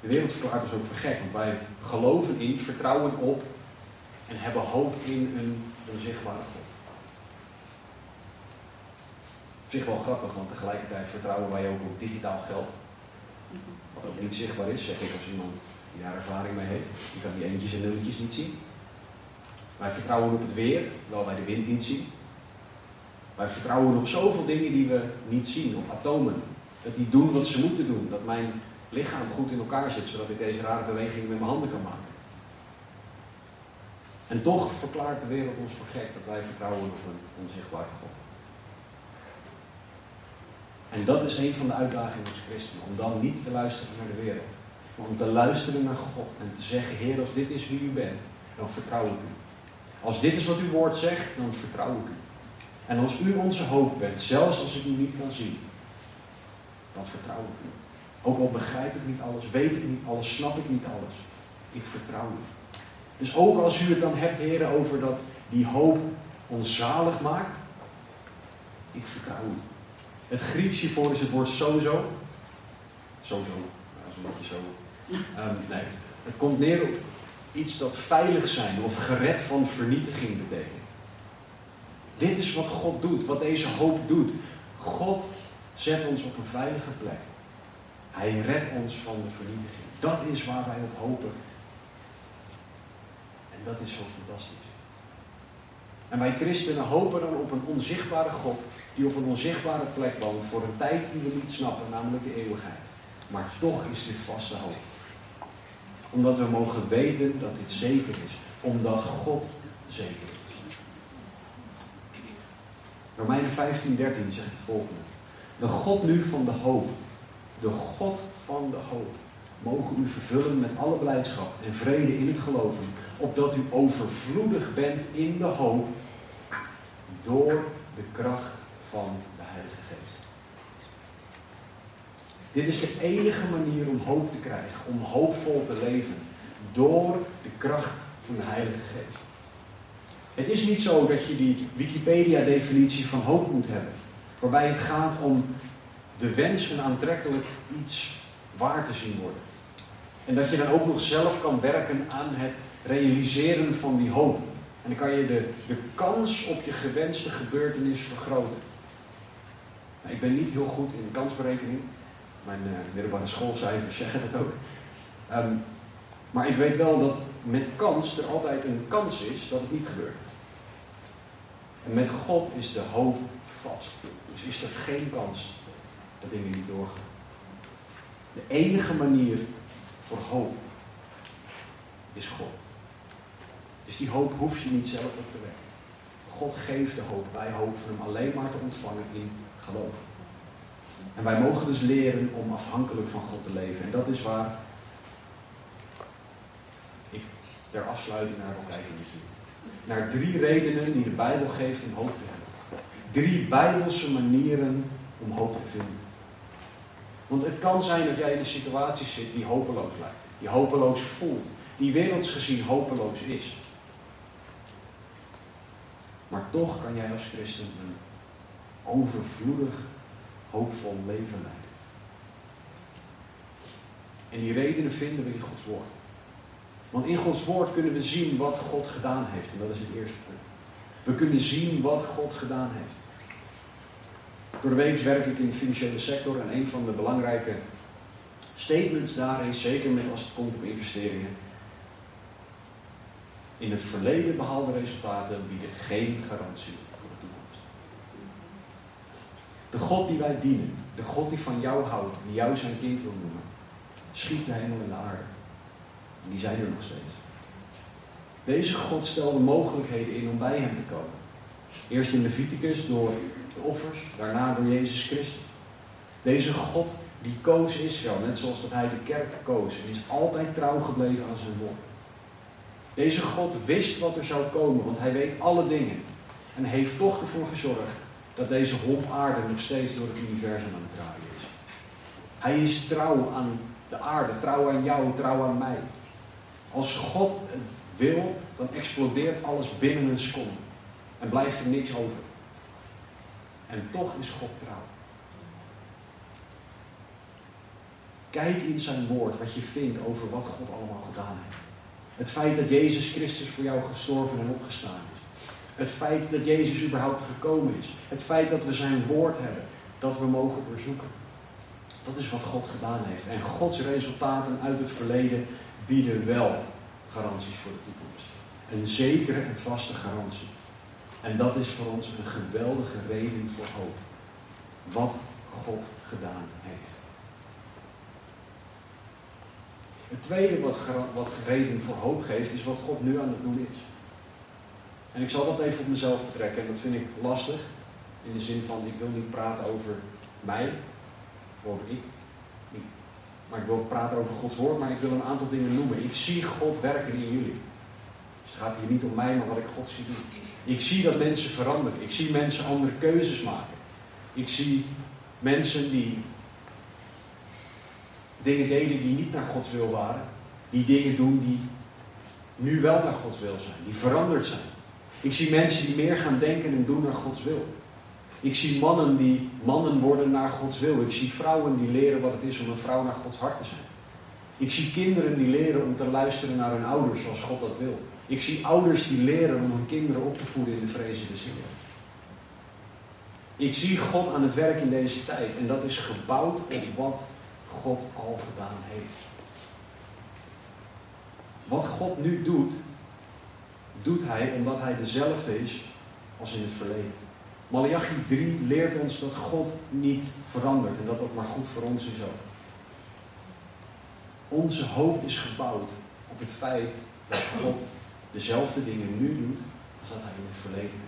De wereld verklaart ook voor gek, want wij geloven in, vertrouwen op en hebben hoop in een onzichtbare God. Op zich wel grappig, want tegelijkertijd vertrouwen wij ook op digitaal geld. Wat ook niet zichtbaar is, zeg ik als iemand die daar ervaring mee heeft. Je kan die eentjes en nulletjes niet zien. Wij vertrouwen op het weer, terwijl wij de wind niet zien. Wij vertrouwen op zoveel dingen die we niet zien, op atomen. Dat die doen wat ze moeten doen. Dat mijn lichaam goed in elkaar zit, zodat ik deze rare beweging met mijn handen kan maken. En toch verklaart de wereld ons voor gek dat wij vertrouwen op een onzichtbare God. En dat is een van de uitdagingen als christenen. Om dan niet te luisteren naar de wereld. Maar om te luisteren naar God. En te zeggen, Heer, als dit is wie u bent, dan vertrouw ik u. Als dit is wat uw woord zegt, dan vertrouw ik u. En als u onze hoop bent, zelfs als ik u niet kan zien, dan vertrouw ik u. Ook al begrijp ik niet alles, weet ik niet alles, snap ik niet alles. Ik vertrouw u. Dus ook als u het dan hebt, heren, over dat die hoop ons zalig maakt, ik vertrouw u. Het Grieks hiervoor is het woord sozo. Sozo, dat is een beetje zo. Um, nee, het komt neer op iets dat veilig zijn of gered van vernietiging betekent. Dit is wat God doet, wat deze hoop doet. God zet ons op een veilige plek. Hij redt ons van de vernietiging. Dat is waar wij op hopen. En dat is zo fantastisch. En wij christenen hopen dan op een onzichtbare God die op een onzichtbare plek woont voor een tijd die we niet snappen, namelijk de eeuwigheid. Maar toch is dit vaste hoop. Omdat we mogen weten dat dit zeker is. Omdat God zeker is. Romeinen 15, 13 zegt het volgende. De God nu van de hoop. De God van de hoop. Mogen u vervullen met alle blijdschap en vrede in het geloven. Opdat u overvloedig bent in de hoop. Door de kracht van de Heilige Geest. Dit is de enige manier om hoop te krijgen, om hoopvol te leven, door de kracht van de Heilige Geest. Het is niet zo dat je die Wikipedia-definitie van hoop moet hebben, waarbij het gaat om de wens een aantrekkelijk iets waar te zien worden. En dat je dan ook nog zelf kan werken aan het realiseren van die hoop. En dan kan je de, de kans op je gewenste gebeurtenis vergroten. Nou, ik ben niet heel goed in kansberekening. Mijn uh, middelbare schoolcijfers zeggen dat ook. Ehm, maar ik weet wel dat met kans er altijd een kans is dat het niet gebeurt. En met God is de hoop vast. Dus is er geen kans dat dingen niet doorgaan. De enige manier voor hoop is God. Dus die hoop hoef je niet zelf op te wekken. God geeft de hoop. Wij hoeven hem alleen maar te ontvangen in geloof. En wij mogen dus leren om afhankelijk van God te leven. En dat is waar ik ter afsluiting naar wil kijken. Naar drie redenen die de Bijbel geeft om hoop te hebben. Drie Bijbelse manieren om hoop te vinden. Want het kan zijn dat jij in een situatie zit die hopeloos lijkt. Die hopeloos voelt. Die werelds gezien hopeloos is. Maar toch kan jij als christen een overvloedig, hoopvol leven leiden. En die redenen vinden we in Gods woord. Want in Gods woord kunnen we zien wat God gedaan heeft. En dat is het eerste punt. We kunnen zien wat God gedaan heeft. Door de week werk ik in de financiële sector en een van de belangrijke statements daarin, zeker met als het komt op investeringen, in het verleden behaalde resultaten bieden geen garantie voor de toekomst. De God die wij dienen, de God die van jou houdt, die jou zijn kind wil noemen, schiet de hemel en de aarde. En die zijn er nog steeds. Deze God stelde mogelijkheden in om bij hem te komen. Eerst in Leviticus door offers, daarna door Jezus Christus. Deze God die koos Israël, net zoals dat hij de kerk koos, en is altijd trouw gebleven aan zijn woord. Deze God wist wat er zou komen, want hij weet alle dingen. En heeft toch ervoor gezorgd dat deze hop aarde nog steeds door het universum aan het draaien is. Hij is trouw aan de aarde, trouw aan jou, trouw aan mij. Als God het wil, dan explodeert alles binnen een seconde. En blijft er niks over. En toch is God trouw. Kijk in zijn woord wat je vindt over wat God allemaal gedaan heeft. Het feit dat Jezus Christus voor jou gestorven en opgestaan is. Het feit dat Jezus überhaupt gekomen is. Het feit dat we zijn woord hebben. Dat we mogen bezoeken. Dat is wat God gedaan heeft. En Gods resultaten uit het verleden bieden wel garanties voor de toekomst. Een zekere en vaste garantie. En dat is voor ons een geweldige reden voor hoop. Wat God gedaan heeft. Het tweede wat, wat reden voor hoop geeft, is wat God nu aan het doen is. En ik zal dat even op mezelf betrekken. En dat vind ik lastig. In de zin van, ik wil niet praten over mij. Over ik. Maar ik wil praten over Gods woord. Maar ik wil een aantal dingen noemen. Ik zie God werken in jullie. Dus het gaat hier niet om mij, maar wat ik God zie doen. Ik zie dat mensen veranderen. Ik zie mensen andere keuzes maken. Ik zie mensen die dingen deden die niet naar Gods wil waren. Die dingen doen die nu wel naar Gods wil zijn. Die veranderd zijn. Ik zie mensen die meer gaan denken en doen naar Gods wil. Ik zie mannen die mannen worden naar Gods wil. Ik zie vrouwen die leren wat het is om een vrouw naar Gods hart te zijn. Ik zie kinderen die leren om te luisteren naar hun ouders zoals God dat wil. Ik zie ouders die leren om hun kinderen op te voeden in de vrezen des. Ik zie God aan het werk in deze tijd. En dat is gebouwd op wat God al gedaan heeft. Wat God nu doet, doet hij omdat hij dezelfde is als in het verleden. Malachi 3 leert ons dat God niet verandert en dat dat maar goed voor ons is ook. Onze hoop is gebouwd op het feit dat God dezelfde dingen nu doet als dat hij in het verleden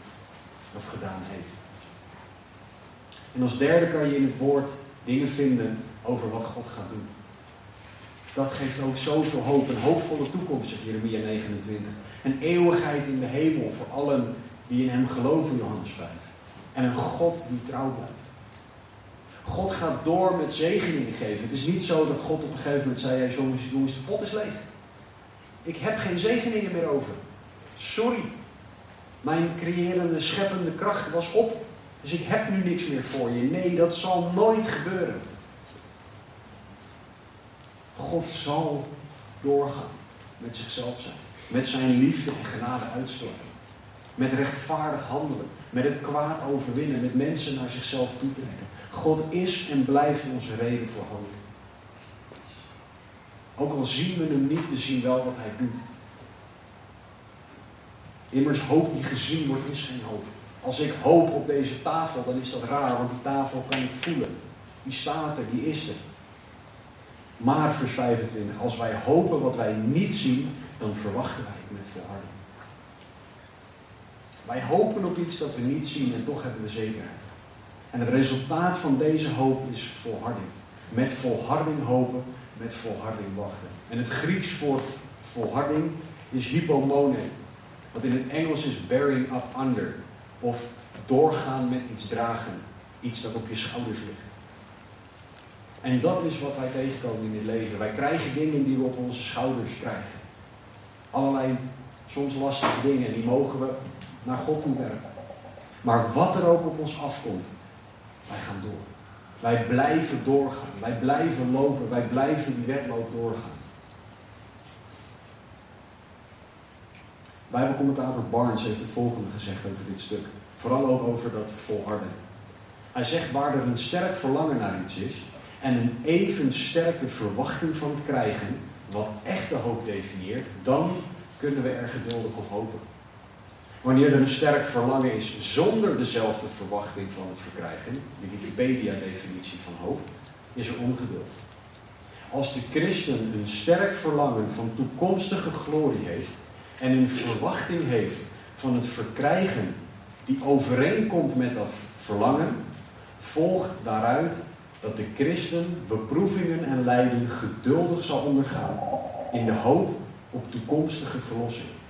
of gedaan heeft. En als derde kan je in het woord dingen vinden over wat God gaat doen. Dat geeft ook zoveel hoop. Een hoopvolle toekomst, zegt Jeremia 29. Een eeuwigheid in de hemel voor allen die in hem geloven, Johannes 5. En een God die trouw blijft. God gaat door met zegeningen geven. Het is niet zo dat God op een gegeven moment zei: jongens, jongens, de pot is leeg. Ik heb geen zegeningen meer over. Sorry. Mijn creërende, scheppende kracht was op. Dus ik heb nu niks meer voor je. Nee, dat zal nooit gebeuren. God zal doorgaan met zichzelf zijn. Met zijn liefde en genade uitstorten. Met rechtvaardig handelen. Met het kwaad overwinnen. Met mensen naar zichzelf toetrekken. God is en blijft onze reden voor hoop. Ook al zien we hem niet, we zien wel wat hij doet. Immers hoop die gezien wordt is geen hoop. Als ik hoop op deze tafel, dan is dat raar, want die tafel kan ik voelen. Die staat er, die is er. Maar vers 25, als wij hopen wat wij niet zien, dan verwachten wij het met volharding. Wij hopen op iets dat we niet zien en toch hebben we zekerheid. En het resultaat van deze hoop is volharding. Met volharding hopen, met volharding wachten. En het Grieks voor volharding is hypomone. Wat in het Engels is bearing up under. Of doorgaan met iets dragen. Iets dat op je schouders ligt. En dat is wat wij tegenkomen in het leven. Wij krijgen dingen die we op onze schouders krijgen. Allerlei soms lastige dingen. En die mogen we naar God toe werken. Maar wat er ook op ons afkomt, wij gaan door. Wij blijven doorgaan. Wij blijven lopen. Wij blijven die wedloop doorgaan. Bijbelcommentator Barnes heeft het volgende gezegd over dit stuk. Vooral ook over dat volharden. Hij zegt waar er een sterk verlangen naar iets is en een even sterke verwachting van het krijgen, wat echte hoop definieert, dan kunnen we er geduldig op hopen. Wanneer er een sterk verlangen is zonder dezelfde verwachting van het verkrijgen, de Wikipedia-definitie van hoop, is er ongeduld. Als de christen een sterk verlangen van toekomstige glorie heeft en een verwachting heeft van het verkrijgen die overeenkomt met dat verlangen, volgt daaruit dat de christen beproevingen en lijden geduldig zal ondergaan in de hoop op toekomstige verlossing.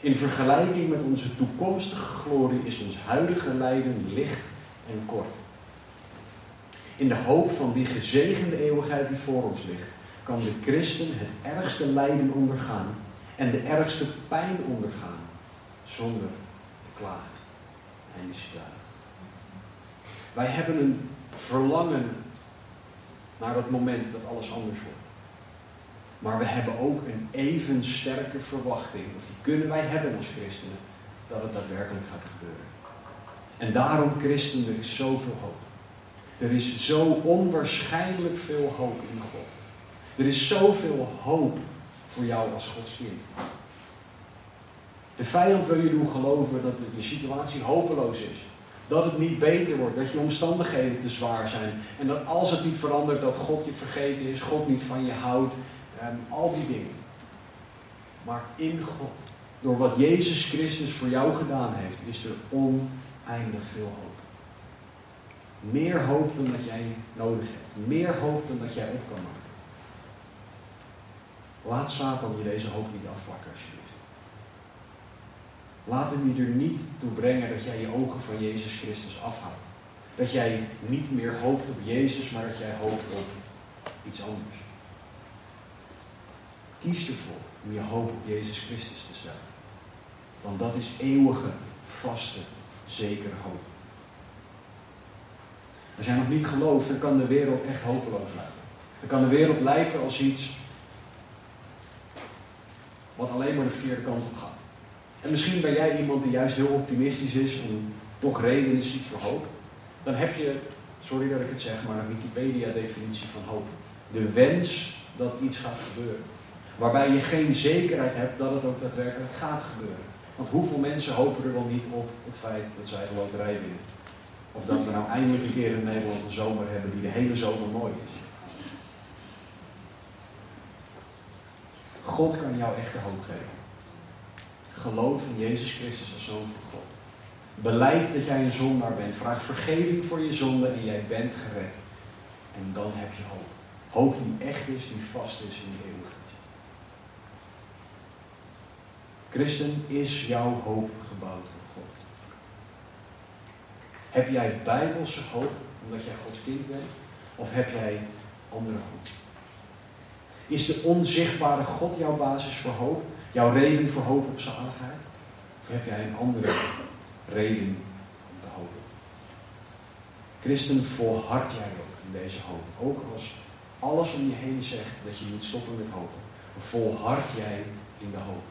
In vergelijking met onze toekomstige glorie is ons huidige lijden licht en kort. In de hoop van die gezegende eeuwigheid die voor ons ligt, kan de christen het ergste lijden ondergaan en de ergste pijn ondergaan zonder te klagen. En citaat. Wij hebben een verlangen naar dat moment dat alles anders wordt. Maar we hebben ook een even sterke verwachting, of die kunnen wij hebben als christenen, dat het daadwerkelijk gaat gebeuren. En daarom, christenen, er is zoveel hoop. Er is zo onwaarschijnlijk veel hoop in God. Er is zoveel hoop voor jou als Gods kind. De vijand wil je doen geloven dat je situatie hopeloos is. Dat het niet beter wordt, dat je omstandigheden te zwaar zijn. En dat als het niet verandert, dat God je vergeten is, God niet van je houdt. En al die dingen. Maar in God, door wat Jezus Christus voor jou gedaan heeft, is er oneindig veel hoop. Meer hoop dan dat jij nodig hebt. Meer hoop dan dat jij op kan maken. Laat Satan je deze hoop niet afpakken alsjeblieft. Laat hem je er niet toe brengen dat jij je ogen van Jezus Christus afhoudt. Dat jij niet meer hoopt op Jezus, maar dat jij hoopt op iets anders. Kies ervoor om je hoop op Jezus Christus te stellen. Want dat is eeuwige, vaste, zekere hoop. Als jij nog niet gelooft, dan kan de wereld echt hopeloos lijken. Dan kan de wereld lijken als iets wat alleen maar de verkeerde kant op gaat. En misschien ben jij iemand die juist heel optimistisch is en toch redenen ziet voor hoop. Dan heb je, sorry dat ik het zeg, maar een Wikipedia-definitie van hoop. De wens dat iets gaat gebeuren. Waarbij je geen zekerheid hebt dat het ook daadwerkelijk gaat gebeuren. Want hoeveel mensen hopen er wel niet op het feit dat zij de loterij winnen? Of dat we nou eindelijk een keer in Nederland een zomer hebben die de hele zomer mooi is. God kan jou echte hoop geven. Geloof in Jezus Christus als Zoon van God. Beleid dat jij een zondaar bent. Vraag vergeving voor je zonde en jij bent gered. En dan heb je hoop. Hoop die echt is, die vast is in de eeuwigheid. Christen, is jouw hoop gebouwd op God? Heb jij bijbelse hoop omdat jij Gods kind bent? Of heb jij andere hoop? Is de onzichtbare God jouw basis voor hoop? Jouw reden voor hoop op zaligheid? Of heb jij een andere reden om te hopen? Christen, volhard jij ook in deze hoop. Ook als alles om je heen zegt dat je moet stoppen met hopen. Volhard jij in de hoop.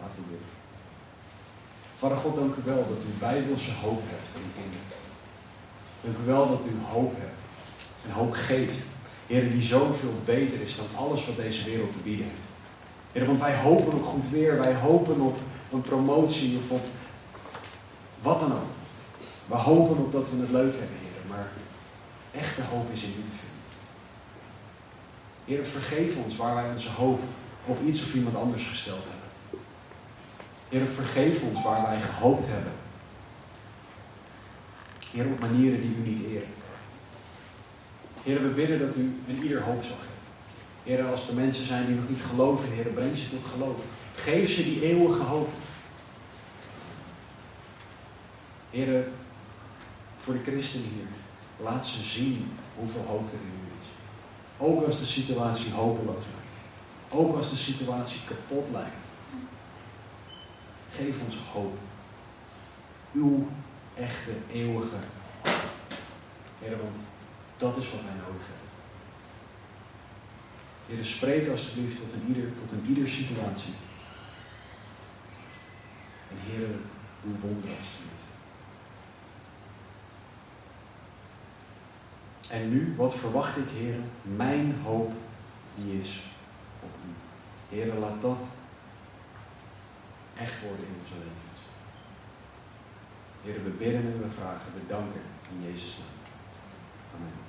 Laten we. Vader God, dank u wel dat u bijbelse hoop hebt voor uw kinderen. Dank u wel dat u hoop hebt. En hoop geeft. Heer, die zoveel beter is dan alles wat deze wereld te bieden heeft. Heer, want wij hopen op goed weer. Wij hopen op een promotie of op wat dan ook. We hopen op dat we het leuk hebben, Heer. Maar echte hoop is in u te vinden. Heer, vergeef ons waar wij onze hoop op iets of iemand anders gesteld hebben. Heer, vergeef ons waar wij gehoopt hebben. Heer, op manieren die u niet eren. Heer, we bidden dat u een ieder hoop zal geven. Heer, als er mensen zijn die nog niet geloven, Heer, breng ze tot geloof. Geef ze die eeuwige hoop. Heer, voor de christenen hier, laat ze zien hoeveel hoop er in u is. Ook als de situatie hopeloos lijkt. Ook als de situatie kapot lijkt. Geef ons hoop. Uw echte, eeuwige. Heer, want dat is wat wij nodig hebben. Heer, spreek alsjeblieft tot een ieder, tot een situatie. En Heer, doe wonderen alsjeblieft. En nu, wat verwacht ik, Heer? Mijn hoop, die is op U. Heer, laat dat echt worden in onze levens. Heer, we bidden en we vragen, we danken in Jezus' naam. Amen.